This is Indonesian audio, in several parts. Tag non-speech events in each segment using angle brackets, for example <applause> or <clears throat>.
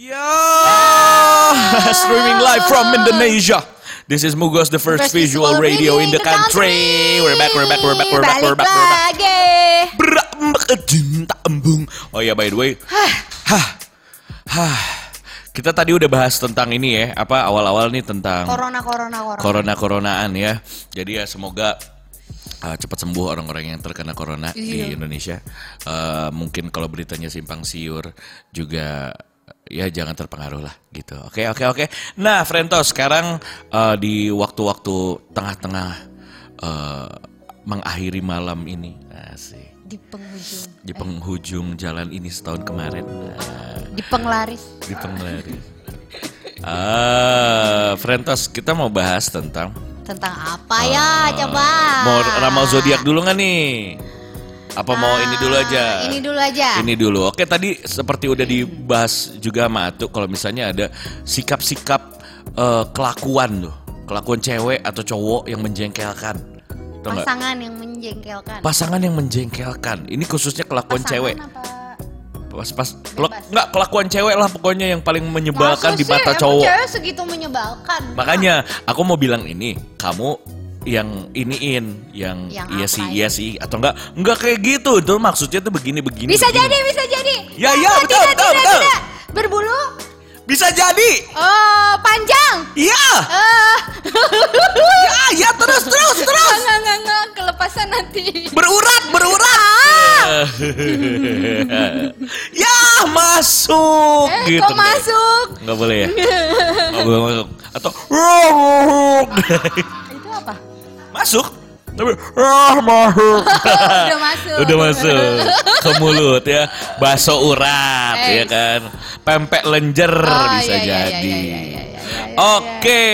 Ya, <laughs> streaming live from Indonesia. This is Mugos, the first, First visual radio in the country. We're back, we're back, we're back, we're back, we're back, we're back. lagi. Berak cinta embung. Oh ya, by the way, hah, hah. Kita tadi udah bahas tentang ini ya, apa awal-awal nih tentang Corona, corona, corona. corona-coronaan ya. Jadi ya semoga uh, cepat sembuh orang-orang yang terkena corona di Iya. Indonesia. Uh, mungkin kalau beritanya simpang siur juga ya jangan terpengaruh lah gitu. Oke oke oke. Nah, Frentos sekarang uh, di waktu-waktu tengah-tengah uh, mengakhiri malam ini, asik. Di penghujung. Di penghujung jalan ini setahun kemarin. Nah, Di penglaris. di penglaris. Ah, Frentos, kita mau bahas tentang Tentang apa ya? Coba. Ah. Mau ramal zodiak dulu nggak nih? Apa mau ini dulu aja? Ah, Ini dulu aja. Ini dulu. Oke, tadi seperti udah dibahas juga sama Atuk kalau misalnya ada sikap-sikap eh, kelakuan tuh, kelakuan cewek atau cowok yang menjengkelkan. Tau? Pasangan yang menjengkelkan. Pasangan yang menjengkelkan. Ini khususnya kelakuan Pasangan cewek. apa? Pas pas kelak- nggak kelakuan cewek lah pokoknya yang paling menyebalkan Masa di sih? mata Emang cowok. cewek segitu menyebalkan. Makanya aku mau bilang ini, kamu yang iniin, yang, Yang iya sih, ya? iya sih, atau enggak, enggak kayak gitu. Itu maksudnya tuh begini begini. Bisa begini. jadi, bisa jadi. Ya, ya, Ah, betul, tidak, betul, tidak, betul. tidak. Berbulu? Bisa jadi. Oh, panjang. Iya. Eh, <laughs> Ya, ya terus terus terus. enggak, enggak, enggak, kelepasan nanti. Berurat, berurat. Ah! ya, masuk Eh, gitu. kok masuk? Enggak boleh ya? <laughs> Enggak boleh masuk. Atau <laughs> Itu apa? Masuk. Tapi ah masuk. <laughs> Udah masuk. Udah masuk <laughs> ke mulut ya. Baso urat ya kan. Pempek lenjer Oh, bisa iya, iya, jadi. iya, iya, iya, iya, iya, Oke,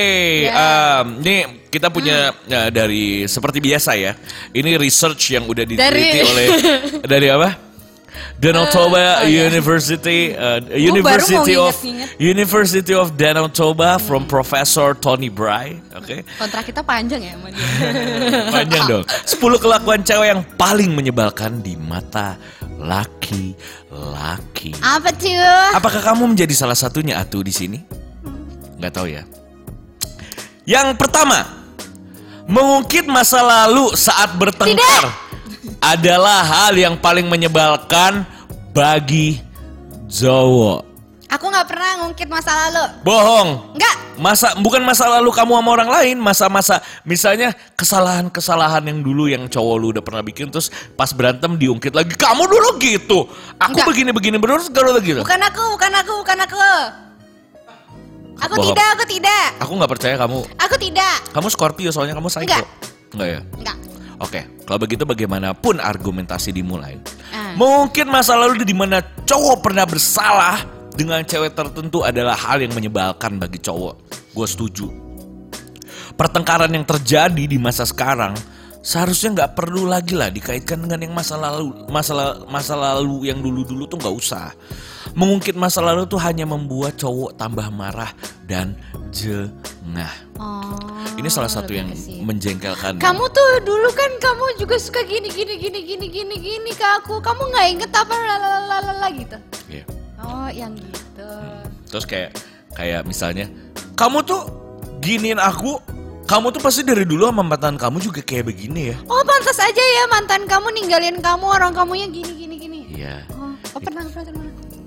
iya. Hmm. em, ini kita punya ya, dari seperti biasa ya. Ini research yang udah diteliti Dari- oleh <laughs> dari apa? Danau Toba oh, iya. University, uh, University mau of inget-inget. University of Danau Toba from Professor Tony Bry. Oke, Kontrak kita panjang ya sama dia. <laughs> panjang dong. 10 kelakuan cewek yang paling menyebalkan di mata laki-laki. Apa tuh? Apakah kamu menjadi salah satunya Atu di sini? Nggak tahu ya. Yang pertama, mengungkit masa lalu saat bertengkar adalah hal yang paling menyebalkan bagi cowok. Aku nggak pernah ngungkit masa lalu. Bohong. Enggak. Masa bukan masa lalu kamu sama orang lain, masa-masa misalnya kesalahan-kesalahan yang dulu yang cowok lu udah pernah bikin terus pas berantem diungkit lagi. Kamu dulu gitu. Aku begini-begini terus kalau gitu. Bukan aku, bukan aku, bukan aku. Aku Bohong. tidak, aku tidak. Aku nggak percaya kamu. Aku tidak. Kamu Scorpio soalnya kamu psycho. Enggak. Enggak ya? Enggak. Oke, kalau begitu bagaimanapun argumentasi dimulai. Ah. Mungkin masa lalu di mana cowok pernah bersalah dengan cewek tertentu adalah hal yang menyebalkan bagi cowok. Gue setuju. Pertengkaran yang terjadi di masa sekarang seharusnya nggak perlu lagi lah dikaitkan dengan yang masa lalu, masa masa lalu yang dulu-dulu tuh nggak usah. Mengungkit masa lalu tuh hanya membuat cowok tambah marah dan jengah. Oh. Ini salah satu yang situ. menjengkelkan. Kamu tuh dulu kan kamu juga suka gini gini gini gini gini gini ke aku. Kamu nggak inget apa lalalala gitu. Iya. Oh, yang gitu. Terus kayak kayak misalnya kamu tuh giniin aku, kamu tuh pasti dari dulu sama mantan kamu juga kayak begini ya. Oh, pantas aja ya mantan kamu ninggalin kamu orang kamunya gini gini gini. Iya. Oh, oh pernah pernah pernah.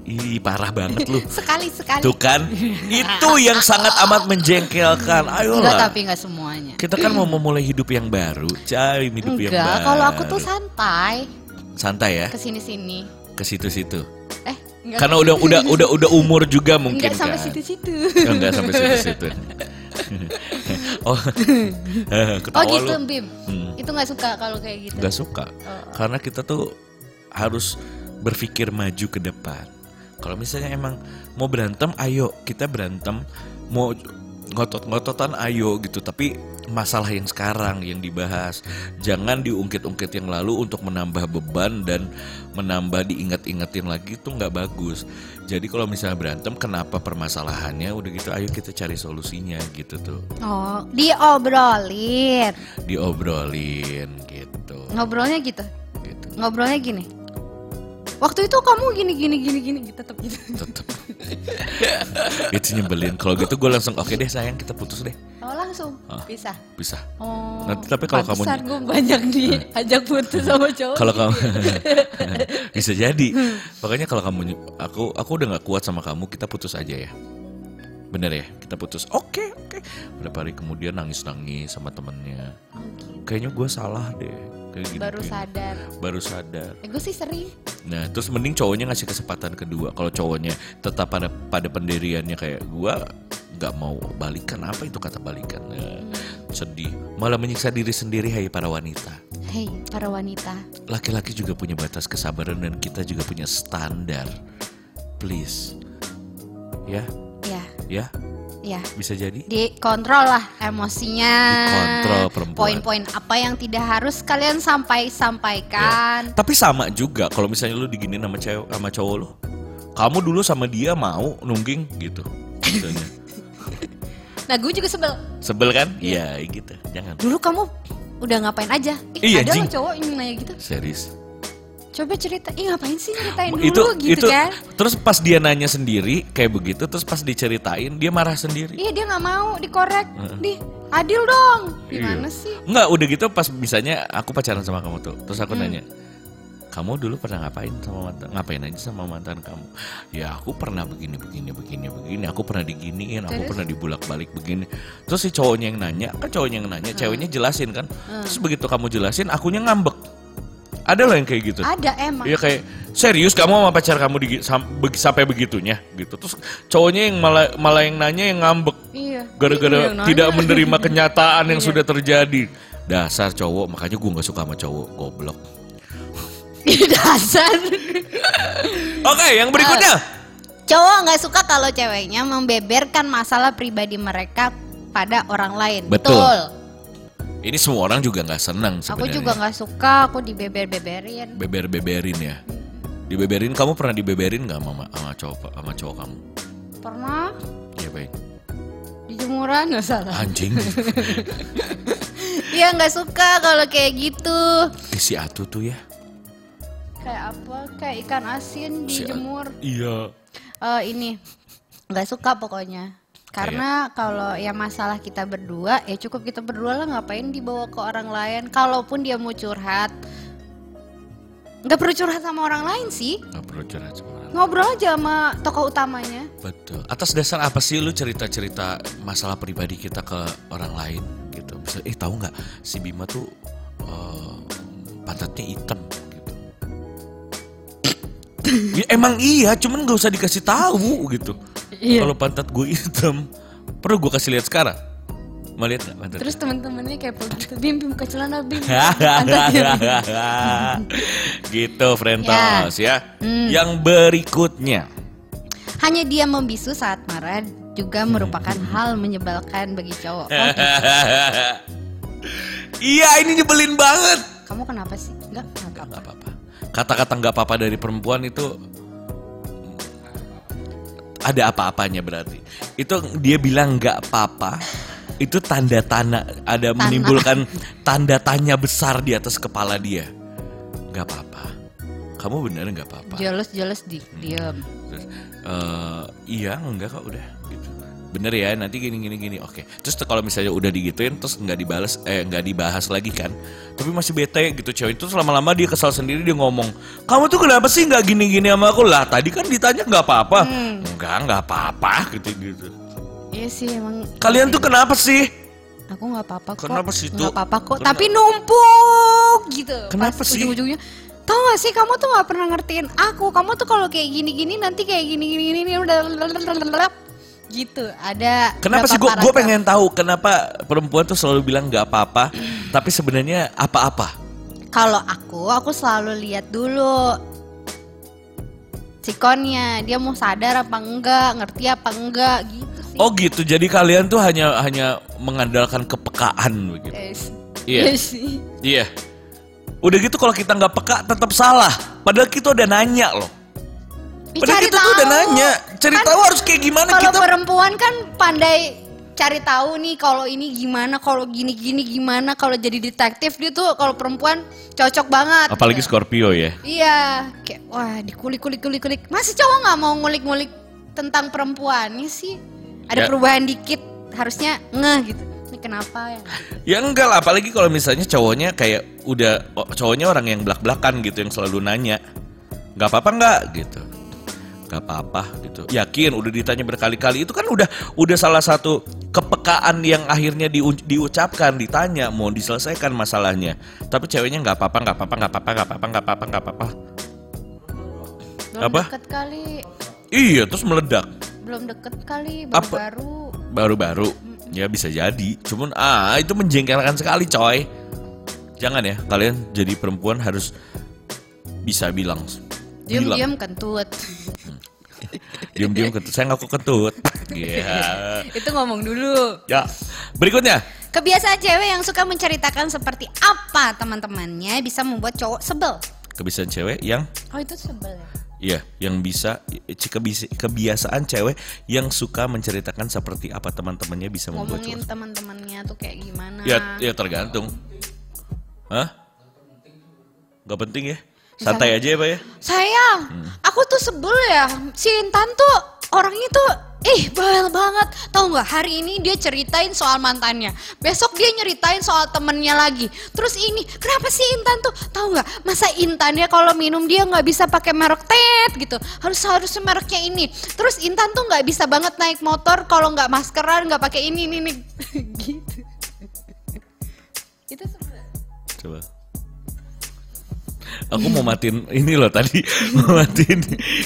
Ih parah banget lu. <laughs> Sekali sekali. Tuh kan, itu yang sangat amat menjengkelkan. Enggak Ayolah. tapi enggak semuanya. Kita kan mau memulai hidup yang baru, cari hidup yang baru. Enggak, kalau aku tuh santai santai ya, ke sini-sini. ke situ-situ. Eh, enggak. Karena udah udah udah udah umur juga mungkin enggak sampai kan. situ-situ. Oh, enggak sampai situ-situ. <laughs> oh, <laughs> Oh gitu, lu. Bim. Hmm. Itu nggak suka kalau kayak gitu. Gak suka. Karena kita tuh harus berpikir maju ke depan. Kalau misalnya emang mau berantem, ayo kita berantem. Mau ngotot-ngototan, ayo gitu. Tapi masalah yang sekarang yang dibahas, jangan diungkit-ungkit yang lalu untuk menambah beban dan menambah diingat-ingatin lagi itu nggak bagus. Jadi kalau misalnya berantem, kenapa permasalahannya? Udah gitu, ayo kita cari solusinya gitu tuh, Oh, diobrolin. diobrolin gitu. Ngobrolnya gitu. gitu. Ngobrolnya gini. Waktu itu kamu gini gini gini gini gitu tetap gitu. Tetep. itu nyebelin. Kalau gitu gue langsung oke deh sayang kita putus deh. Oh langsung Ah. bisa. Bisa. Oh. Nanti tapi kalau kamu- gue banyak diajak putus sama cowok. Kalau kamu <laughs> bisa jadi. Makanya kalau kamu aku aku udah nggak kuat sama kamu, kita putus aja ya. Bener ya, kita putus. Oke, oke. Berapa hari kemudian nangis-nangis sama temennya. Oh, gitu. Kayaknya gue salah deh. Kayak gini, Baru kayak- sadar. Baru sadar. Eh, gue sih sering. Nah, terus mending cowoknya ngasih kesempatan kedua. Kalau cowoknya tetap pada pada pendiriannya kayak gua nggak mau balikan, apa itu kata balikan? Nah, sedih, malah menyiksa diri sendiri. Hai para wanita, Hei, para wanita. laki-laki juga punya batas kesabaran dan kita juga punya standar. Please, ya, Ya, ya, ya. bisa jadi. Dikontrol lah emosinya. Dikontrol perempuan. Poin-poin apa yang tidak harus kalian sampai sampaikan. Tapi sama juga kalau misalnya lu diginin sama cewek sama cowok lu. Kamu dulu sama dia mau nungging gitu. Misalnya. <laughs> Nah, gue juga sebel. Sebel kan? Iya, gitu. Jangan. Dulu kamu udah ngapain aja? Ih, Iya, ada Jing. loh cowok yang nanya gitu. Serius. Coba cerita. Ih, ngapain sih ceritain dulu itu gitu itu kan? terus pas dia nanya sendiri kayak begitu terus pas diceritain dia marah sendiri Iya, dia nggak mau dikorek. Di adil dong. Gimana Iya. sih? nggak udah gitu pas misalnya aku pacaran sama kamu tuh terus Hmm. aku nanya kamu dulu pernah ngapain sama mantan ngapain aja sama mantan kamu ya aku pernah begini begini begini begini aku pernah diginiin aku Terus? pernah dibulak balik begini terus si cowoknya yang nanya kan cowoknya yang nanya ceweknya jelasin kan terus begitu kamu jelasin akunya ngambek ada loh yang kayak gitu Ada emang. Iya kayak serius kamu sama pacar kamu di, sam- beg- sampai begitunya gitu. Terus cowoknya yang malah malah yang nanya yang ngambek Iya. gara-gara Iya, nanya. tidak menerima kenyataan yang Iya. sudah terjadi. Dasar cowok, makanya gue nggak suka sama cowok, goblok. <laughs> Dasar. Oke, yang berikutnya. Cowok nggak suka kalau ceweknya membeberkan masalah pribadi mereka pada orang lain. Betul. Ini semua orang juga nggak senang Aku sebenarnya. juga nggak suka aku dibeber-beberin. beber-beberin ya. Dibeberin kamu pernah dibeberin nggak sama, sama cowok sama cowok kamu? Pernah Iya baik. di jemuran nggak salah. Anjing. <laughs> Iya nggak suka kalau kayak gitu. Eh, si Atu tuh ya. Kayak apa? Kayak ikan asin Si dijemur. Iya. Eh ini nggak suka pokoknya. Karena kalau ya masalah kita berdua, ya cukup kita berdua lah ngapain dibawa ke orang lain. Kalaupun dia mau curhat, nggak perlu curhat sama orang lain sih. Nggak perlu curhat sama orang. Ngobrol aja sama tokoh utamanya. Betul. Atas dasar apa sih lu cerita-cerita masalah pribadi kita ke orang lain gitu? Bisa, eh tahu nggak si Bima tuh eh, pantatnya hitam gitu. <clears throat> Ya, emang iya, cuman nggak usah dikasih tahu gitu. Iya. Kalau pantat gue hitam, perlu gue kasih lihat sekarang. Mau lihat nggak pantat? Terus teman-temannya kayak gitu, bim bim buka celana bim. <laughs> <laughs> Gitu, Frentos ya. Hmm. Yang berikutnya. Hanya dia membisu saat marah juga merupakan hal menyebalkan bagi cowok. <laughs> Gitu. Iya, ini nyebelin banget. Kamu kenapa sih? Enggak, enggak apa-apa. Nggak apa-apa. Kata-kata nggak apa-apa dari perempuan itu ada apa-apanya berarti. Itu dia bilang nggak apa-apa. Itu tanda tanda ada menimbulkan tanda tanya besar di atas kepala dia. Nggak apa-apa. Kamu bener nggak apa-apa. Jelas-jelas di diam. Terus, eh, iya enggak kok udah gitu. Bener ya nanti gini gini gini oke. Terus kalau misalnya udah digituin terus nggak dibales eh nggak dibahas lagi kan. Tapi masih bete gitu cewek itu lama-lama dia kesal sendiri dia ngomong kamu tuh kenapa sih nggak gini gini sama aku lah tadi kan ditanya nggak apa-apa enggak nggak apa-apa gitu gitu Iya sih emang. kalian tuh kenapa sih Aku nggak apa-apa kok. Kenapa sih, Nggak apa-apa kok. Kenapa? Tapi numpuk gitu. Kenapa Pas sih? Ujung-ujungnya. Tau gak sih kamu tuh nggak pernah ngertiin aku. Kamu tuh kalau kayak gini-gini nanti kayak gini-gini gini udah gitu. Ada. Kenapa sih gue paragraf. pengen tahu kenapa perempuan tuh selalu bilang nggak apa-apa <clears throat> tapi sebenarnya apa-apa Kalau aku, aku selalu lihat dulu sikonnya dia mau sadar apa enggak, ngerti apa enggak gitu sih. Oh gitu jadi kalian tuh hanya hanya mengandalkan kepekaan begitu Yes. Iya. Yes. Iya. Udah gitu kalau kita nggak peka tetap salah. Padahal kita udah nanya loh. Padahal cari kita tuh udah tahu. nanya. Cari Kan tahu harus kayak gimana Kalau kita. perempuan kan pandai cari tahu nih kalau ini gimana, kalau gini-gini gimana, kalau jadi detektif dia tuh kalau perempuan cocok banget. Apalagi gitu. Scorpio ya. Iya, kayak wah dikulik-kulik-kulik-kulik. Masih cowok nggak mau ngulik-ngulik tentang perempuannya sih ada Ya. perubahan dikit harusnya ngeh gitu. Ini kenapa ya? Ya enggak lah, apalagi kalau misalnya cowoknya kayak udah cowoknya orang yang belak-belakan gitu yang selalu nanya. nggak apa-apa nggak gitu. Nggak apa-apa gitu. Yakin udah ditanya berkali-kali itu kan udah udah salah satu kepekaan yang akhirnya diu- diucapkan, ditanya mau diselesaikan masalahnya. Tapi ceweknya nggak apa-apa, nggak apa-apa, nggak apa-apa, nggak apa-apa, nggak apa-apa, nggak apa-apa. Belum Apa? deket kali, Iya, terus meledak. belum deket kali, baru-baru. baru-baru ya bisa jadi cuman ah itu menjengkelkan sekali coy jangan ya kalian jadi perempuan harus bisa bilang bilang Diam-diam kentut. Diam-diam kentut saya ngaku kentut Iya Itu ngomong dulu. ya berikutnya Kebiasaan cewek yang suka menceritakan seperti apa teman-temannya bisa membuat cowok sebel. kebiasaan cewek yang Oh itu sebel ya? Iya, yang bisa kebiasaan cewek yang suka menceritakan seperti apa teman-temannya bisa membuat Ngomongin cowok. teman-temannya tuh kayak gimana. Ya, ya tergantung. Hah? Gak penting ya? Santai aja ya, Pak ya? Sayang, Hmm. aku tuh sebel ya. Si Intan tuh orangnya tuh ih bawel banget. Tahu nggak hari ini dia ceritain soal mantannya. Besok dia nyeritain soal temennya lagi. Terus ini, kenapa sih Intan tuh tahu nggak? Masa Intan ya kalau minum dia nggak bisa pakai merek tet gitu. Harus harusnya mereknya ini. Terus Intan tuh nggak bisa banget naik motor kalau nggak maskeran, nggak pakai ini ini, ini. <laughs> gitu. Itu sebel. Coba. Aku mau matiin ini loh tadi <laughs> mau matiin.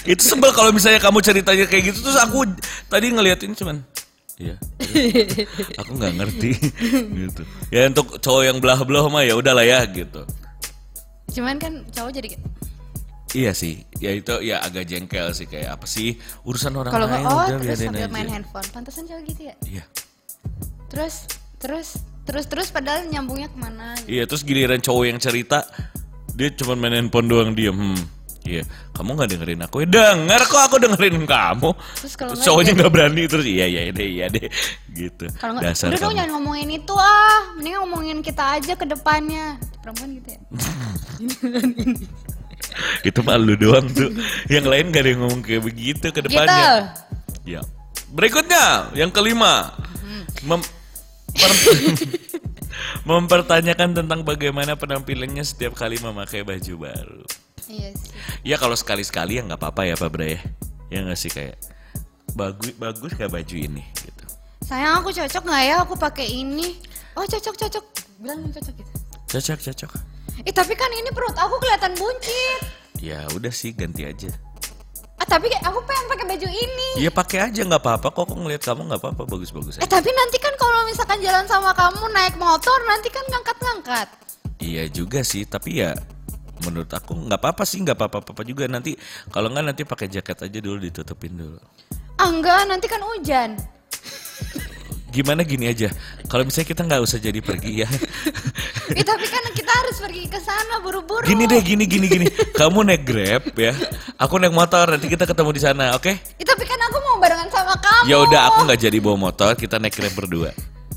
Itu sebel kalau misalnya kamu ceritanya kayak gitu terus aku tadi ngeliatin cuman Iya. aku nggak ngerti <laughs> gitu. Ya untuk cowok yang belah-belah mah ya udahlah ya gitu. Cuman kan cowok jadi Iya sih, ya itu ya agak jengkel sih kayak apa sih urusan orang kalau lain oh udah terus sambil aja. main handphone. Pantesan cowok gitu ya. Iya. terus terus terus terus padahal nyambungnya ke mana gitu. Iya, terus giliran cowok yang cerita dia cuma main handphone doang diem. Hmm. Iya, kamu nggak dengerin aku? Ya denger kok aku dengerin kamu. Terus kalau cowoknya nggak berani terus iya iya deh iya deh gitu. kalau nggak Dasar udah dong jangan ngomongin itu ah mending ngomongin kita aja ke depannya perempuan gitu ya <laughs> Itu mah lu doang tuh. yang lain gak ada yang ngomong kayak begitu ke gitu depannya. Ya. Berikutnya, yang kelima. Mem- per- <laughs> mempertanyakan tentang bagaimana penampilannya setiap kali memakai baju baru. iya sih Ya kalau sekali-sekali ya nggak apa-apa ya Pak Bra ya. Ya nggak sih kayak bagus bagus gak baju ini gitu. sayang aku cocok nggak ya aku pakai ini oh cocok cocok bilang cocok gitu Cocok cocok. eh tapi kan ini perut aku kelihatan buncit Ya udah sih ganti aja. Ah tapi aku pengen pakai baju ini. Iya pakai aja nggak apa-apa kok. Kok ngeliat kamu nggak apa-apa. Bagus-bagus eh tapi nanti kan kalau misalkan jalan sama kamu naik motor nanti kan ngangkat-ngangkat. Iya juga sih tapi ya menurut aku nggak apa-apa sih nggak apa-apa juga. Nanti kalau nggak nanti pakai jaket aja dulu ditutupin dulu. ah enggak nanti kan hujan <laughs> Gimana gini aja kalau misalnya kita nggak usah jadi pergi ya. eh <laughs> tapi kan kita harus pergi ke sana buru-buru Gini deh gini gini gini. Kamu naik grab ya. Aku naik motor nanti kita ketemu di sana oke? Eh, tapi kan aku mau barengan sama kamu. Ya udah aku nggak jadi bawa motor kita naik grab berdua.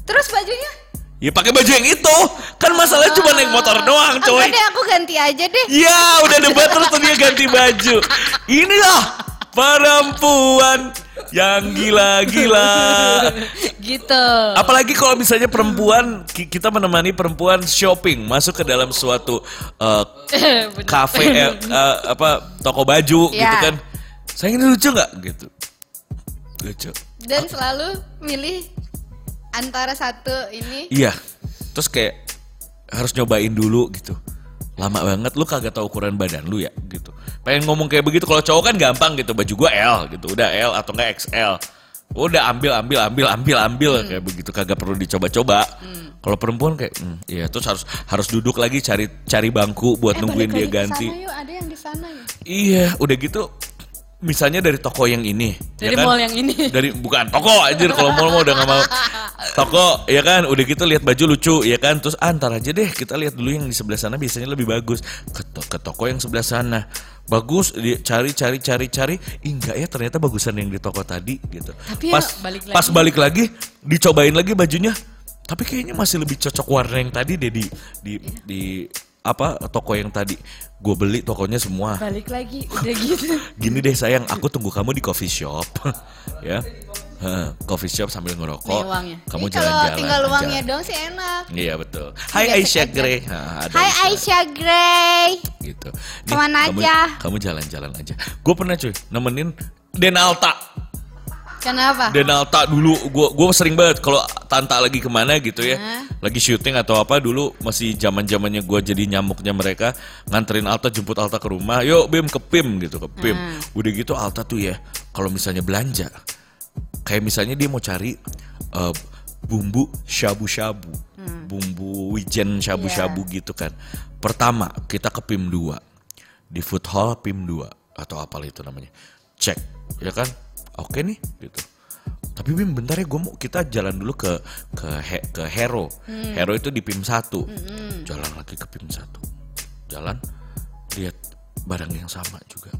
Terus bajunya? Ya pakai baju yang itu. Kan masalahnya cuma naik motor doang, Enggak coy. deh, aku ganti aja deh. Ya, udah debat terus dia ganti baju. Inilah perempuan yang gila-gila. <laughs> Gitu. Apalagi kalau misalnya perempuan ki- kita menemani perempuan shopping masuk ke dalam suatu uh, kafe eh, <laughs> uh, apa toko baju gitu Ya. kan. Sayang ini lucu nggak gitu? Lucu. Dan selalu milih antara satu ini. Iya. Terus kayak harus nyobain dulu gitu. Lama banget lu kagak tahu ukuran badan lu ya gitu. Pengen ngomong kayak begitu kalau cowok kan gampang gitu. Baju gua L gitu. Udah L atau enggak XL. Udah ambil ambil ambil ambil ambil kayak begitu kagak perlu dicoba-coba. Kalau perempuan kayak hmm, iya terus harus harus duduk lagi cari cari bangku buat Eh, nungguin dia ganti. Sana yuk, ada yang di sana ya. Iya, udah gitu misalnya dari toko yang ini ya Dari kan? mall yang ini. <laughs> dari bukan toko anjir kalau mall mah udah gak mau toko ya kan udah gitu lihat baju lucu ya kan terus ah, ntar aja deh kita lihat dulu yang di sebelah sana biasanya lebih bagus ke, to- ke toko yang sebelah sana bagus dia cari cari cari cari. Ih, enggak ya ternyata bagusan yang di toko tadi gitu. Tapi ya, pas balik pas lagi. balik lagi dicobain lagi bajunya. Tapi kayaknya masih lebih cocok warna yang tadi deh di di di apa toko yang tadi. Gue beli tokonya semua. Balik lagi udah gitu. <laughs> gini deh sayang. Aku tunggu kamu di coffee shop <laughs> ya Heh, coffee shop sambil ngerokok. Nih kamu Ini kalau jalan-jalan tinggal aja. uangnya dong sih enak. iya betul. Hai Aisyah. Grey. Nah, Hai Aisyah. Grey. gitu. Nih, Ke mana kamu, aja? kamu jalan-jalan aja. Gue pernah cuy nemenin Denalta Kenapa? Denalta dulu. Gue gue sering banget kalau Tanta lagi ke mana gitu ya. Lagi syuting atau apa dulu masih zaman zamannya gue jadi nyamuknya mereka nganterin Alta jemput Alta ke rumah. Yuk Bim ke Pim gitu ke Pim. Udah gitu Alta tuh ya kalau misalnya belanja kayak misalnya dia mau cari eh, bumbu shabu-shabu. Bumbu wijen shabu-shabu gitu kan. Pertama kita ke Pim 2 di food hall Pim 2 atau apa itu namanya. Cek ya kan? Oke nih gitu. Tapi Bim bentar ya gue mau kita jalan dulu ke ke He- ke Hero. Hero itu di Pim 1 jalan lagi ke Pim 1 jalan lihat barang yang sama juga.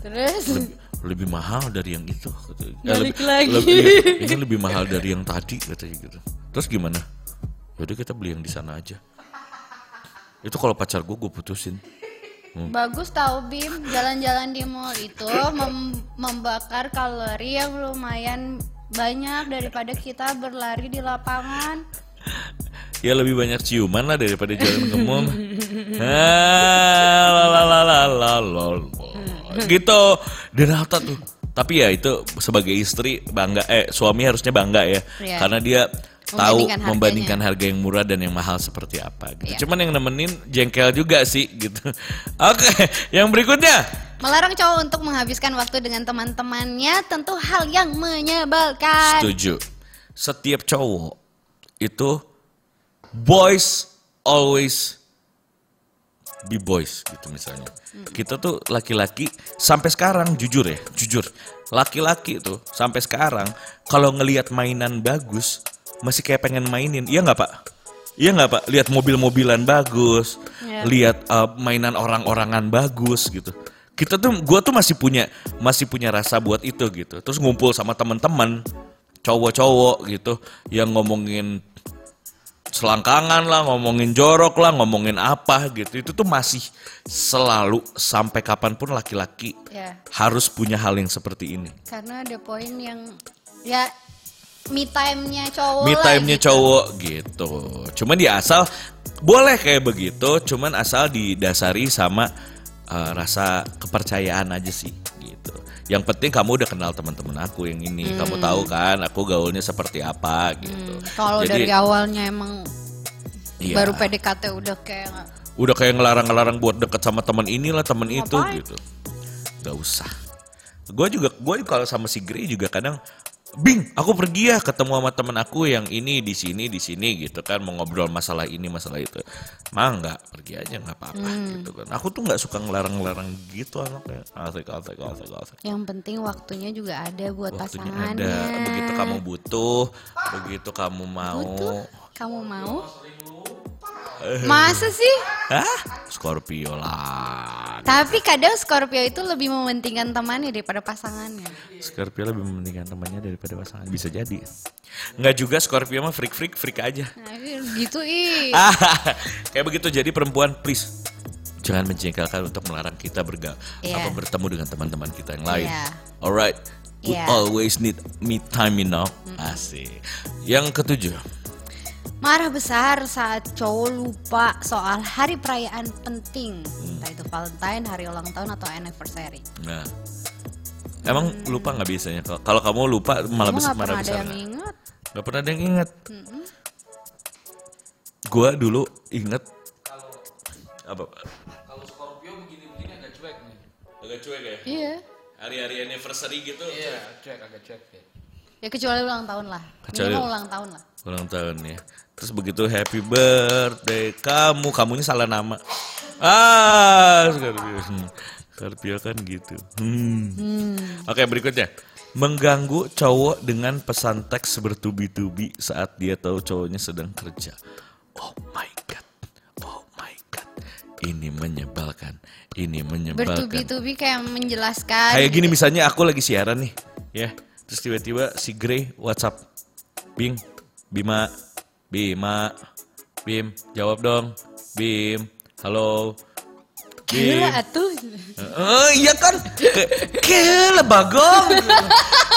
Terus? Lebih, lebih mahal dari yang itu katanya. Eh, Balik lebih, lagi. lebih- <laughs> ini lebih mahal dari yang tadi katanya gitu terus gimana Yaudah kita beli yang di sana aja itu kalau pacar gue gue putusin bagus tahu Bim jalan-jalan di mall itu mem- membakar kalori yang lumayan banyak daripada kita berlari di lapangan. ya lebih banyak ciuman lah daripada jalan ke mall <laughs> Ah, la la la la la la la. Gitu Denata tuh tapi ya itu sebagai istri bangga eh suami harusnya bangga ya Iya. karena dia tahu Membandingkan membandingkan harga yang murah dan yang mahal seperti apa gitu. Iya. Cuman yang nemenin jengkel juga sih gitu. <laughs> Oke, yang berikutnya Melarang cowok untuk menghabiskan waktu dengan teman-temannya tentu hal yang menyebalkan. setuju. Setiap cowok itu boys always be boys gitu misalnya. Kita tuh laki-laki sampai sekarang jujur ya, jujur. Laki-laki tuh sampai sekarang kalau ngelihat mainan bagus masih kayak pengen mainin. Iya nggak Pak? Iya nggak Pak? Lihat mobil-mobilan bagus, Iya. lihat uh, mainan orang-orangan bagus gitu. Kita tuh gua tuh masih punya masih punya rasa buat itu gitu. Terus ngumpul sama teman-teman cowok-cowok gitu yang ngomongin selangkangan lah, ngomongin jorok lah, ngomongin apa gitu. Itu tuh masih selalu sampai kapan pun laki-laki Ya, harus punya hal yang seperti ini. karena ada poin yang ya me time-nya cowok Me time-nya gitu. cowok gitu. Cuman dia asal boleh kayak begitu, cuman asal didasari sama uh, rasa kepercayaan aja sih. Yang penting kamu udah kenal teman-teman aku yang ini, kamu tahu kan aku gaulnya seperti apa gitu. Hmm, Kalau dari awalnya emang iya. baru PDKT udah kayak udah kayak ngelarang-ngelarang buat deket sama teman inilah teman itu gitu. Gak usah. Gue juga gue kalau sama si Grey juga kadang Bing, aku pergi ya ketemu sama temen aku yang ini di sini di sini gitu kan mau ngobrol masalah ini masalah itu. Mah nggak pergi aja nggak apa-apa Hmm. gitu kan. Aku tuh nggak suka ngelarang-ngelarang gitu anaknya. Asik asik asik asik. yang penting waktunya juga ada buat Waktunya pasangannya. ada. Begitu kamu butuh, begitu kamu mau. Butuh? Kamu mau? Masa sih? Hah? Scorpio lah. Tapi kadang Scorpio itu lebih mementingkan temannya daripada pasangannya. Scorpio lebih mementingkan temannya daripada pasangan. Bisa jadi. Nggak juga Scorpio mah freak freak freak aja. Nah, gitu ih. <laughs> Kayak begitu jadi perempuan please jangan menjengkelkan untuk melarang kita berga Iya. apa bertemu dengan teman-teman kita yang lain. Iya. Alright. We Iya. always need me time you know. Asik. Yang ketujuh. Marah besar saat cowok lupa soal hari perayaan penting. Entah itu Valentine, hari ulang tahun atau anniversary. Nah. Emang lupa nggak biasanya? Kalau- kamu lupa malah Kamu besar gak marah pernah ada besar. yang nggak? ingat? Gak pernah ada yang inget. Gua dulu inget apa? Kalau Scorpio begini-begini agak cuek nih. Agak cuek ya. Iya. Hari-hari anniversary gitu. Iya, cuek agak cuek ya. Ya kecuali ulang tahun lah. Kecuali- Minimal ulang tahun lah. ulang tahun ya. Terus begitu happy birthday kamu, kamunya salah nama. Ah, Scorpio. Hmm, Scorpio kan gitu. Hmm. Oke berikutnya. Mengganggu cowok dengan pesan teks bertubi-tubi saat dia tahu cowoknya sedang kerja. Oh my god. Oh my god. Ini menyebalkan. Ini menyebalkan. Bertubi-tubi kayak menjelaskan. Kayak gini gitu. misalnya aku lagi siaran nih, ya. Terus tiba-tiba si Grey WhatsApp, Bing, Bima, Bima, Bim, jawab dong, Bim, Halo. Gila Bim. atuh. Eh, iya kan? Gila bagong.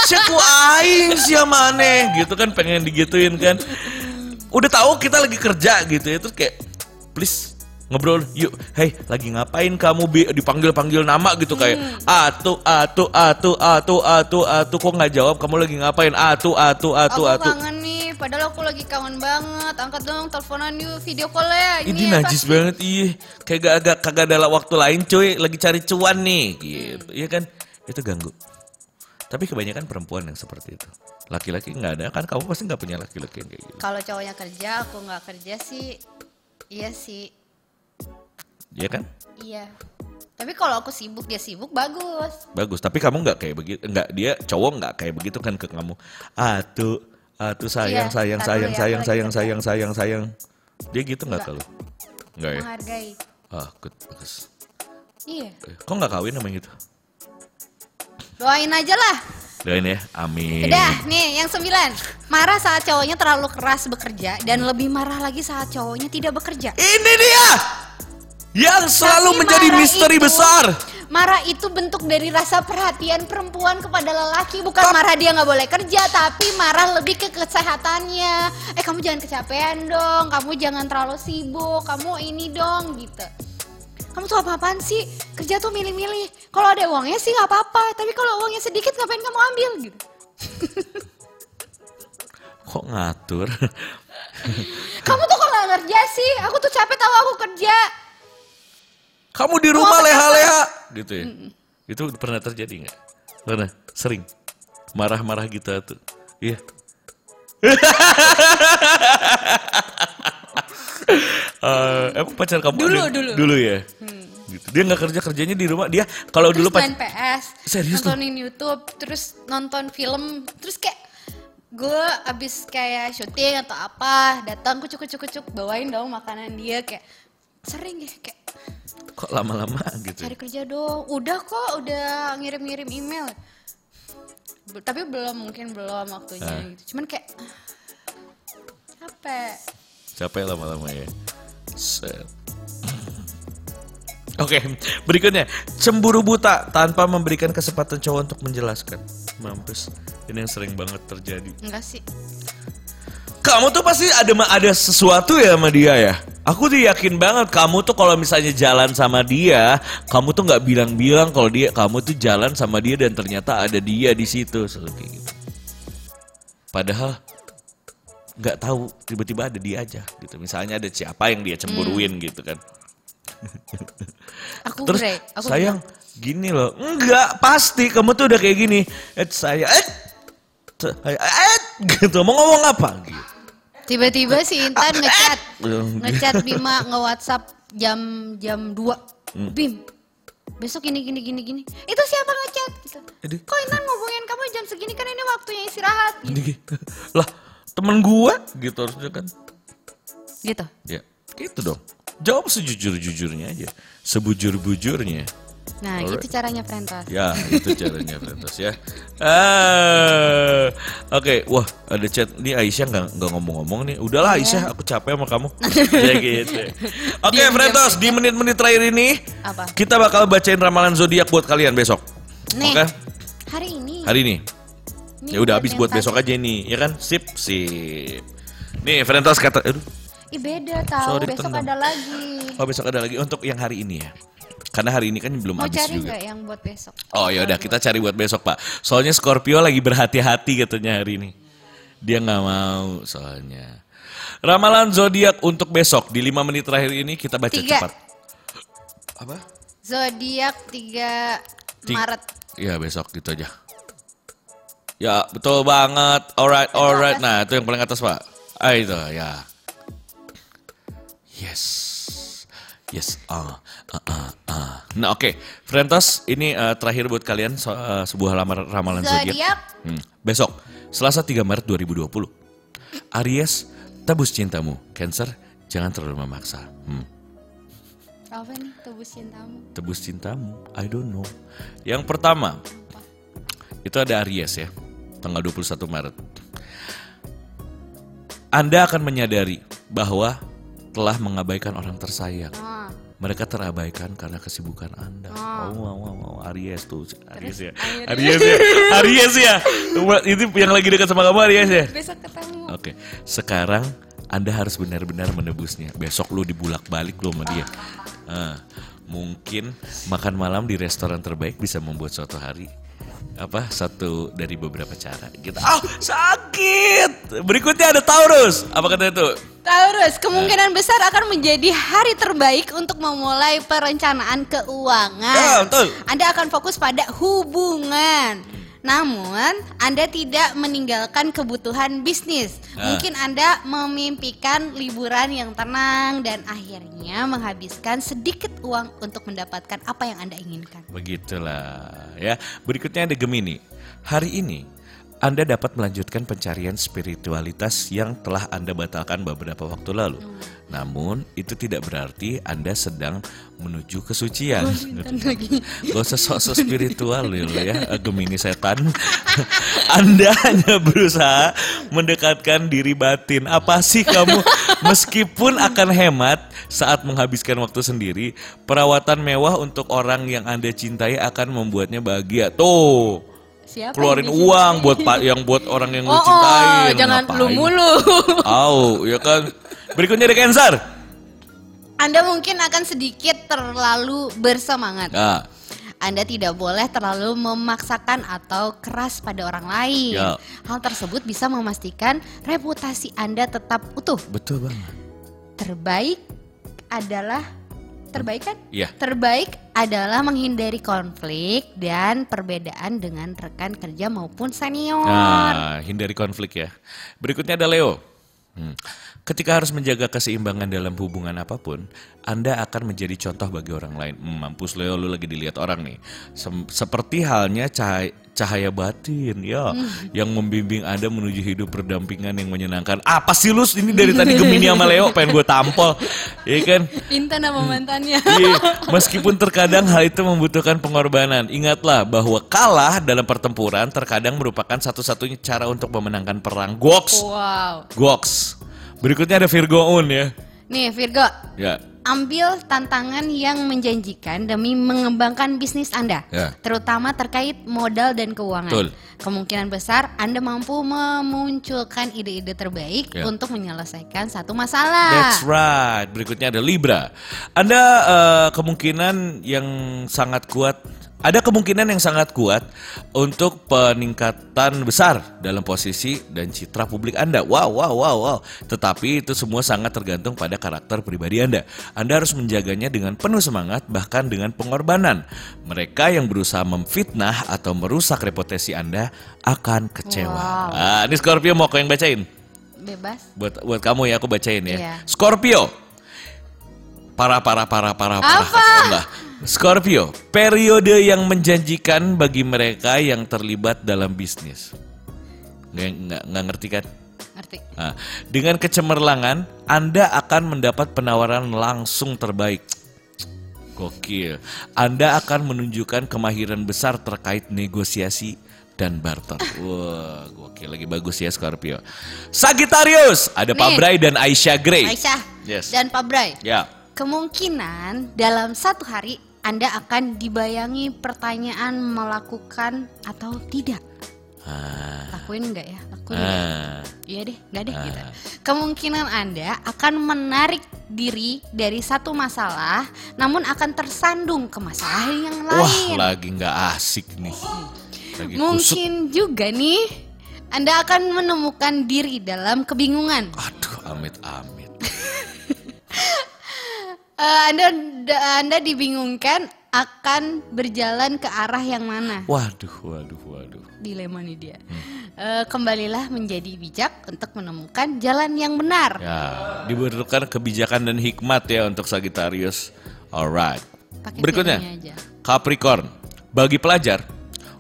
Siapa aing sia maneh gitu kan pengen digituin kan. Udah tahu kita lagi kerja gitu ya terus kayak please ngobrol yuk hey lagi ngapain kamu Bi?" dipanggil panggil nama gitu kayak atu atu atu atu atu atu kok nggak jawab kamu lagi ngapain atu atu atu Aku atu kangen nih, padahal aku lagi kangen banget. Angkat dong teleponan yuk, video call ya. ini najis pasti. banget iya kayak gak agak kagak ada waktu lain cuy. Lagi cari cuan nih. Gitu iya kan? Itu ganggu. Tapi kebanyakan perempuan yang seperti itu. Laki-laki nggak ada. Kan kamu pasti nggak punya laki-laki yang kayak gitu. Kalau cowoknya kerja, aku nggak kerja sih. Iya sih, Iya kan? Iya. Tapi kalau aku sibuk, dia sibuk, bagus. bagus. Tapi kamu nggak kayak begitu nggak dia cowok nggak kayak begitu kan ke kamu? Atuh sayang Iya, sayang sayang dulu ya, sayang lagi sayang sayang sayang sayang dia gitu nggak kalau nggak ya Menghargai. ah good bagus Iya. Eh, kok nggak kawin sama gitu Doain aja lah. doain ya amin Udah, nih yang sembilan. Marah saat cowoknya terlalu keras bekerja dan lebih marah lagi saat cowoknya tidak bekerja. Ini dia yang selalu Tapi menjadi misteri itu- besar. Marah itu bentuk dari rasa perhatian perempuan kepada lelaki. Bukan marah dia nggak boleh kerja, tapi marah lebih ke kesehatannya. Eh kamu jangan kecapean dong, kamu jangan terlalu sibuk, kamu ini dong gitu. Kamu tuh apa-apaan sih? Kerja tuh milih-milih. Kalau ada uangnya sih nggak apa-apa, tapi kalau uangnya sedikit ngapain kamu ambil gitu? Kok ngatur? <laughs> Kamu tuh kalau kerja sih, aku tuh capek tahu aku kerja. Kamu di rumah leha-leha gitu ya. Itu pernah terjadi nggak? Pernah, sering. Marah-marah gitu tuh. Iya. <laughs> Eh, emang pacar kamu Dulu, ada- dulu. dulu ya gitu. dia nggak kerja kerjanya di rumah dia kalau dulu pas main PS, Serius nontonin YouTube, terus nonton film, terus kayak gue abis kayak syuting atau apa, datang kucuk kucuk kucuk bawain dong makanan dia kayak sering ya kayak kok lama-lama gitu cari kerja dong, udah kok udah ngirim-ngirim email, Be- tapi belum mungkin belum waktunya Ah. gitu, cuman kayak capek. Capek lama-lama ya. Set. Oke, berikutnya cemburu buta tanpa memberikan kesempatan cowok untuk menjelaskan. Mampus, ini yang sering banget terjadi. Enggak sih, Kamu tuh pasti ada ada sesuatu ya sama dia ya. Aku tuh yakin banget kamu tuh kalau misalnya jalan sama dia, kamu tuh nggak bilang-bilang kalau dia kamu tuh jalan sama dia dan ternyata ada dia di situ selalu kayak gitu. Padahal nggak tahu tiba-tiba ada dia aja gitu. Misalnya ada siapa yang dia cemburuin gitu kan. <laughs> aku Terus aku sayang gini loh, enggak pasti kamu tuh udah kayak gini. Eh saya eh eh gitu mau ngomong apa gitu. Tiba-tiba si Intan <laughs> ngechat, Hmm. ngechat Bima nge-WhatsApp jam jam 2. Hmm. Bim, besok gini gini gini gini. Itu siapa ngechat gitu. Aduh. Kok Intan ngomongin kamu jam segini kan ini waktunya istirahat. Gitu. Gitu. <laughs> lah temen gua gitu harusnya kan. gitu. Ya gitu dong. Jawab sejujur-jujurnya aja, sebujur-bujurnya. Nah, Alright. gitu caranya Frentos. Ya, itu caranya Frentos ya. Ah, oke, wah ada chat nih Aisyah nggak nggak ngomong-ngomong nih. Udahlah Aisyah, aku capek sama kamu. <laughs> ya gitu. Oke, Diam-diam Frentos di menit-menit terakhir ini Apa? kita bakal bacain ramalan zodiak buat kalian besok. Nih, Oke, hari ini. hari ini. Ini Ya udah habis buat besok aja nih, ya kan? Sip, sip. Nih, Frentos kata, aduh, Ih beda tahu, Sorry, besok tendang. ada lagi. oh besok ada lagi untuk yang hari ini ya. Karena hari ini kan belum Mau habis cari juga. yang buat besok? Oh ya udah kita cari buat besok pak. Soalnya Scorpio lagi berhati-hati katanya hari ini. Dia nggak mau soalnya. Ramalan zodiak untuk besok di 5 menit terakhir ini kita baca Tiga. cepat. Apa? Zodiak 3 Ti- Maret. Ya besok gitu aja. Ya betul banget. Alright, alright. Nah itu yang paling atas pak. Ah itu ya. Yes. Yes. Ah, ah, ah, ah. Nah oke, Frentos ini eh, terakhir buat kalian so- eh, sebuah lamar, ramalan zodiak. Zodiak Hmm. Besok, Selasa 3 Maret 2020. Aries, tebus cintamu. Cancer, jangan terlalu memaksa. Hmm. apa nih tebus cintamu? Tebus cintamu, I don't know. Yang pertama, itu ada Aries ya, tanggal 21 Maret. Anda akan menyadari bahwa telah mengabaikan orang tersayang. Ah, mereka terabaikan karena kesibukan Anda. Oh, wow, wow, wow. Aries tuh, Aries ya. Aries ya. Aries ya. Itu yang lagi dekat sama kamu Aries ya. Besok ketemu. Oke, sekarang Anda harus benar-benar menebusnya. Besok lu dibulak balik lu sama dia. Ah, mungkin makan malam di restoran terbaik bisa membuat suatu hari apa satu dari beberapa cara gitu. Ah, sakit. Berikutnya ada Taurus. Apa kata itu? Taurus, kemungkinan besar akan menjadi hari terbaik untuk memulai perencanaan Ya, keuangan. betul. Anda akan fokus pada hubungan. Namun, Anda tidak meninggalkan kebutuhan bisnis. Ah. Mungkin Anda memimpikan liburan yang tenang dan akhirnya menghabiskan sedikit uang untuk mendapatkan apa yang Anda inginkan. Begitulah ya. Berikutnya ada Gemini. Hari ini Anda dapat melanjutkan pencarian spiritualitas yang telah Anda batalkan beberapa waktu lalu. Namun itu tidak berarti Anda sedang menuju kesucian. Gak usah sok-sok spiritual loh ya, Gemini setan. Anda hanya berusaha mendekatkan diri batin. Apa sih kamu? Meskipun akan hemat saat menghabiskan waktu sendiri, perawatan mewah untuk orang yang Anda cintai akan membuatnya bahagia. Tuh, Siapa keluarin uang buat pak yang buat orang yang lu Oh, cintai. oh, jangan lu mulu. <laughs> Au, ya kan. Berikutnya ada Cancer. Anda mungkin akan sedikit terlalu bersemangat. Nah, Anda tidak boleh terlalu memaksakan atau keras pada orang lain. Ya. Hal tersebut bisa memastikan reputasi Anda tetap utuh. betul banget. Terbaik adalah terbaik kan? Iya. Terbaik adalah menghindari konflik dan perbedaan dengan rekan kerja maupun senior. Nah, hindari konflik ya. Berikutnya ada Leo. Hmm. Ketika harus menjaga keseimbangan dalam hubungan apa pun, Anda akan menjadi contoh bagi orang lain. Hmm, mampus Leo, lu lagi dilihat orang nih. Sem- seperti halnya cahaya, cahaya batin, ya, yang membimbing Anda menuju hidup berdampingan yang menyenangkan. Apa sih lu ini dari tadi Gemini sama Leo pengen gue tampol, ya kan? Intan sama mantannya. Iya, meskipun terkadang hal itu membutuhkan pengorbanan, ingatlah bahwa kalah dalam pertempuran terkadang merupakan satu-satunya cara untuk memenangkan perang. Goks, Wow. goks. Berikutnya ada Virgo Un ya. Nih Virgo, Ya, ambil tantangan yang menjanjikan demi mengembangkan bisnis Anda, Ya. terutama terkait modal dan keuangan. Betul. Kemungkinan besar Anda mampu memunculkan ide-ide terbaik Ya. untuk menyelesaikan satu masalah. that's right. Berikutnya ada Libra. Anda eh, kemungkinan yang sangat kuat ada kemungkinan yang sangat kuat untuk peningkatan besar dalam posisi dan citra publik Anda. Wow, wow, wow, wow. Tetapi itu semua sangat tergantung pada karakter pribadi Anda. Anda harus menjaganya dengan penuh semangat, bahkan dengan pengorbanan. Mereka yang berusaha memfitnah atau merusak reputasi Anda akan kecewa. Wow. Ah, ini Scorpio mau kau yang bacain? Bebas. Buat buat kamu ya aku bacain ya. Iya. Scorpio. Para para para para para. Apa? Scorpio, periode yang menjanjikan bagi mereka yang terlibat dalam bisnis. Nggak, nggak, nggak ngerti kan? Ngerti. Nah, dengan kecemerlangan, Anda akan mendapat penawaran langsung terbaik. Gokil. Anda akan menunjukkan kemahiran besar terkait negosiasi dan barter. Wah, gokil lagi bagus ya Scorpio. Sagittarius, ada Pak Nih. Bray dan Aisyah Gray. Aisyah Yes. dan Pak Bray. Ya. Kemungkinan dalam satu hari Anda akan dibayangi pertanyaan melakukan atau tidak. Ah. Lakuin nggak ya? Lakuin? Ah. Iya deh, nggak deh gitu. Kemungkinan Anda akan menarik diri dari satu masalah, namun akan tersandung ke masalah yang Wah, lain. lagi nggak asik nih. Lagi kusut. Mungkin juga nih, Anda akan menemukan diri dalam kebingungan. Aduh, amit-amit. <laughs> Eh, anda Anda dibingungkan akan berjalan ke arah yang mana? Waduh, waduh, waduh. Dilema nih dia. Hmm. Eh, kembalilah menjadi bijak untuk menemukan jalan yang benar. Ya, dibutuhkan kebijakan dan hikmat ya untuk Sagittarius. Alright. Pakai Berikutnya. Capricorn. Bagi pelajar,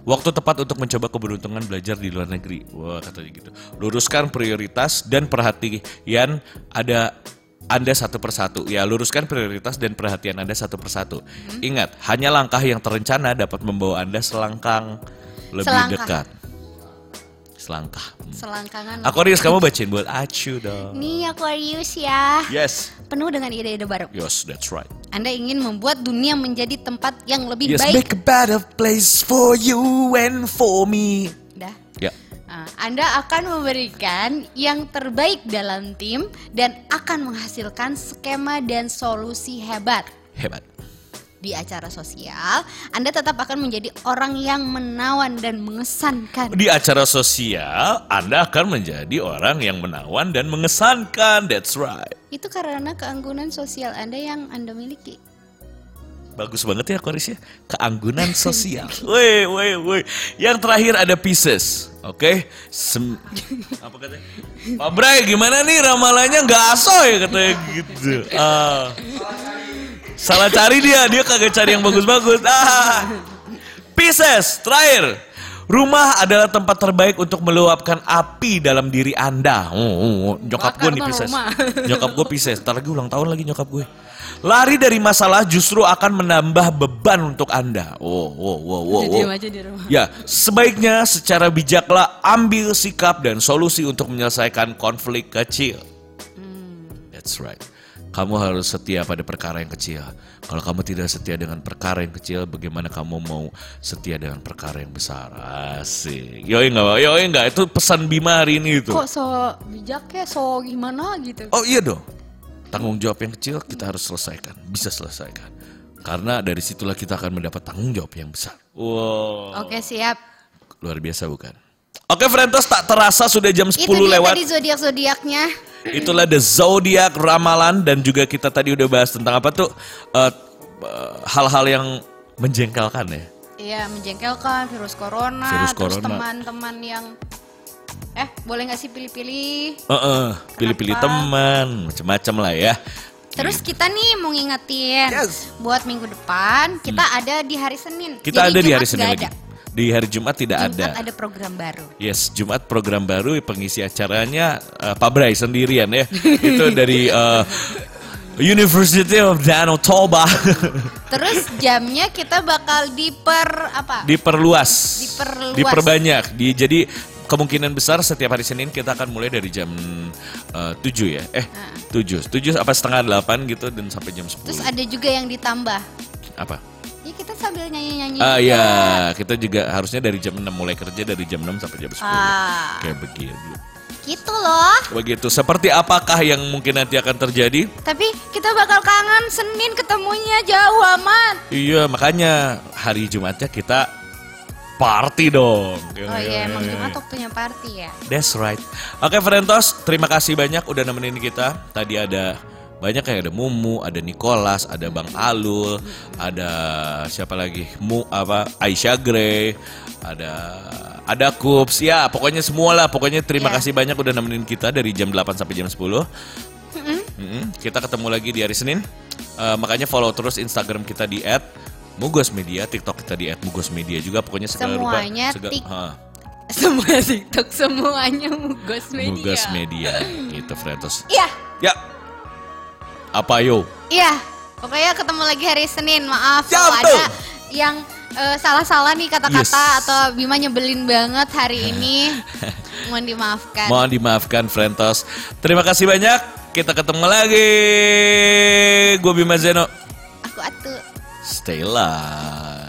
waktu tepat untuk mencoba keberuntungan belajar di luar negeri. Wah, katanya gitu. Luruskan prioritas dan perhatian ada Anda satu persatu. Ya, luruskan prioritas dan perhatian Anda satu persatu. Hmm. Ingat, hanya langkah yang terencana dapat membawa Anda selangkang lebih Selangkah. dekat. Selangkah. Hmm. Selangkangan. Aquarius, kamu bacain buat Acu dong. Nih Aquarius ya. Yes. Penuh dengan ide-ide baru. Yes, that's right. Anda ingin membuat dunia menjadi tempat yang lebih Yes, baik. make a better place for you and for me. Ya, Nah, Anda akan memberikan yang terbaik dalam tim dan akan menghasilkan skema dan solusi hebat. hebat. Di acara sosial, Anda tetap akan menjadi orang yang menawan dan mengesankan. Di acara sosial, Anda akan menjadi orang yang menawan dan mengesankan. That's right. Itu karena keanggunan sosial Anda yang Anda miliki. Bagus banget ya Aquarius ya. Keanggunan <laughs> sosial. Woi, woi, woi. Yang terakhir ada Pisces. Oke. Sem- apa katanya? Pak Bray, gimana nih ramalannya nggak asoy katanya gitu. Ah. Salah cari dia, dia kagak cari yang bagus-bagus. Ah. Pisces, terakhir. Rumah adalah tempat terbaik untuk meluapkan api dalam diri Anda. Oh, oh, oh. Nyokap gue nih Pisces. Nyokap gue Pisces. Ntar lagi ulang tahun lagi nyokap gue. Lari dari masalah justru akan menambah beban untuk Anda. Oh, oh, oh, oh, oh. aja di rumah. Ya, sebaiknya secara bijaklah ambil sikap dan solusi untuk menyelesaikan konflik kecil. That's right. Kamu harus setia pada perkara yang kecil. Kalau kamu tidak setia dengan perkara yang kecil, bagaimana kamu mau setia dengan perkara yang besar? Asik. Yoi enggak, yoi enggak. Itu pesan Bima hari ini itu. Kok so bijak ya, so gimana gitu. Oh iya dong. Tanggung jawab yang kecil kita harus selesaikan, bisa selesaikan. Karena dari situlah kita akan mendapat tanggung jawab yang besar. Wow. Oke siap. Luar biasa bukan? Oke Frentos tak terasa sudah jam 10 Itu dia lewat. tadi zodiak-zodiaknya. Itulah the zodiac ramalan dan juga kita tadi udah bahas tentang apa tuh eh, eh, hal-hal yang menjengkelkan ya. Iya menjengkelkan virus corona, Virus terus corona. teman-teman yang eh boleh nggak sih pilih-pilih? Heeh, pilih-pilih Kenapa? teman, macam-macam lah ya. Terus kita nih mau ngingetin Yes. buat minggu depan kita ada di hari Senin. Kita Jadi ada di Jumat hari Senin lagi. ada. Di hari Jumat tidak Jumat ada. ada program baru. Yes, Jumat program baru pengisi acaranya eh, Pak Bray sendirian ya. <laughs> Itu dari eh, University of Danau Toba. <laughs> Terus jamnya kita bakal diper apa? Diperluas. Diperluas. Diperbanyak. Di, jadi kemungkinan besar setiap hari Senin kita akan mulai dari jam eh, 7 ya. Eh, 7. 7 apa setengah 8 gitu dan sampai jam 10. Terus ada juga yang ditambah. apa? Ya kita sambil nyanyi-nyanyi. Ah ya, kita juga harusnya dari jam 6 mulai kerja dari jam 6 sampai jam 10. Ah, Kayak begitu. gitu loh. Begitu. Seperti apakah yang mungkin nanti akan terjadi? Tapi kita bakal kangen Senin ketemunya jauh amat. Iya, makanya hari Jumatnya kita party dong. Oh iya, emang Jumat waktunya party ya. That's right. Oke, Frentos, terima kasih banyak udah nemenin kita. Tadi ada banyak ya, ada Mumu, ada Nicholas, ada Bang Alul, ada siapa lagi? Mu apa? Aisyah Grey, ada ada Kups. Ya, pokoknya semua lah. Pokoknya terima Iya. kasih banyak udah nemenin kita dari jam 8 sampai jam 10. Mm-mm. Kita ketemu lagi di hari Senin. Eh, makanya follow terus Instagram kita di @mugos media, TikTok kita di @mugosmedia juga. Pokoknya segala rupa- Semuanya segala- tik- ha, <laughs> Semua TikTok semuanya Mugos Media. Mugos media gitu, Frentos. Iya, Ya. Apa yo? iya. Pokoknya ketemu lagi hari Senin. Maaf Ya, kalau ada yang eh, salah-salah nih kata-kata Yes. atau Bima nyebelin banget hari <laughs> ini. Mohon dimaafkan. Mohon dimaafkan, Frentos. Terima kasih banyak. Kita ketemu lagi. Gue Bima Zeno. Aku atuh. Stay alive.